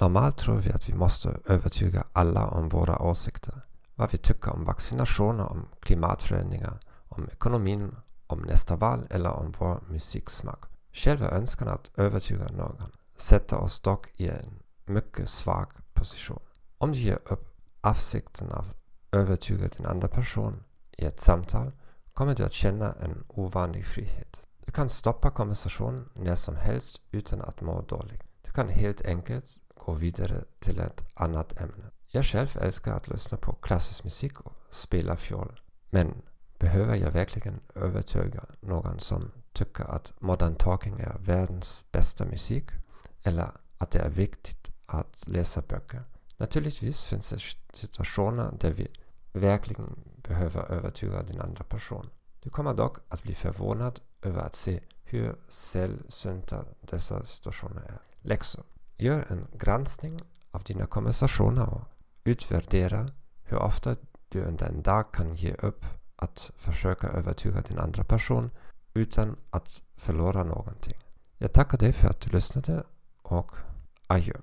Normalt tror vi att vi måste övertyga alla om våra åsikter. Vad vi tycker om vaccinationer, om klimatförändringar, om ekonomin, om nästa val eller om vår musiksmak. Själva önskan att övertyga någon sätter oss dock i en mycket svag position. Om du ger upp avsikten att övertyga din andra person i ett samtal kommer du att känna en ovanlig frihet. Du kan stoppa konversationen när som helst utan att må dåligt. Du kan helt enkelt gå vidare till ett annat ämne. Jag själv älskar att lyssna på klassisk musik och spela fiol. Men behöver jag verkligen övertyga någon som tycker att modern talking är världens bästa musik? Eller att det är viktigt att läsa böcker? Naturligtvis finns det situationer där vi verkligen behöver övertyga den andra personen. Du kommer dock att bli förvånad över att se hur sällsynta dessa situationer är. Läxor. Gör en granskning av dina konversationer och utvärdera hur ofta du under en dag kan ge upp att försöka övertyga din andra person utan att förlora någonting. Jag tackar dig för att du lyssnade och adjö.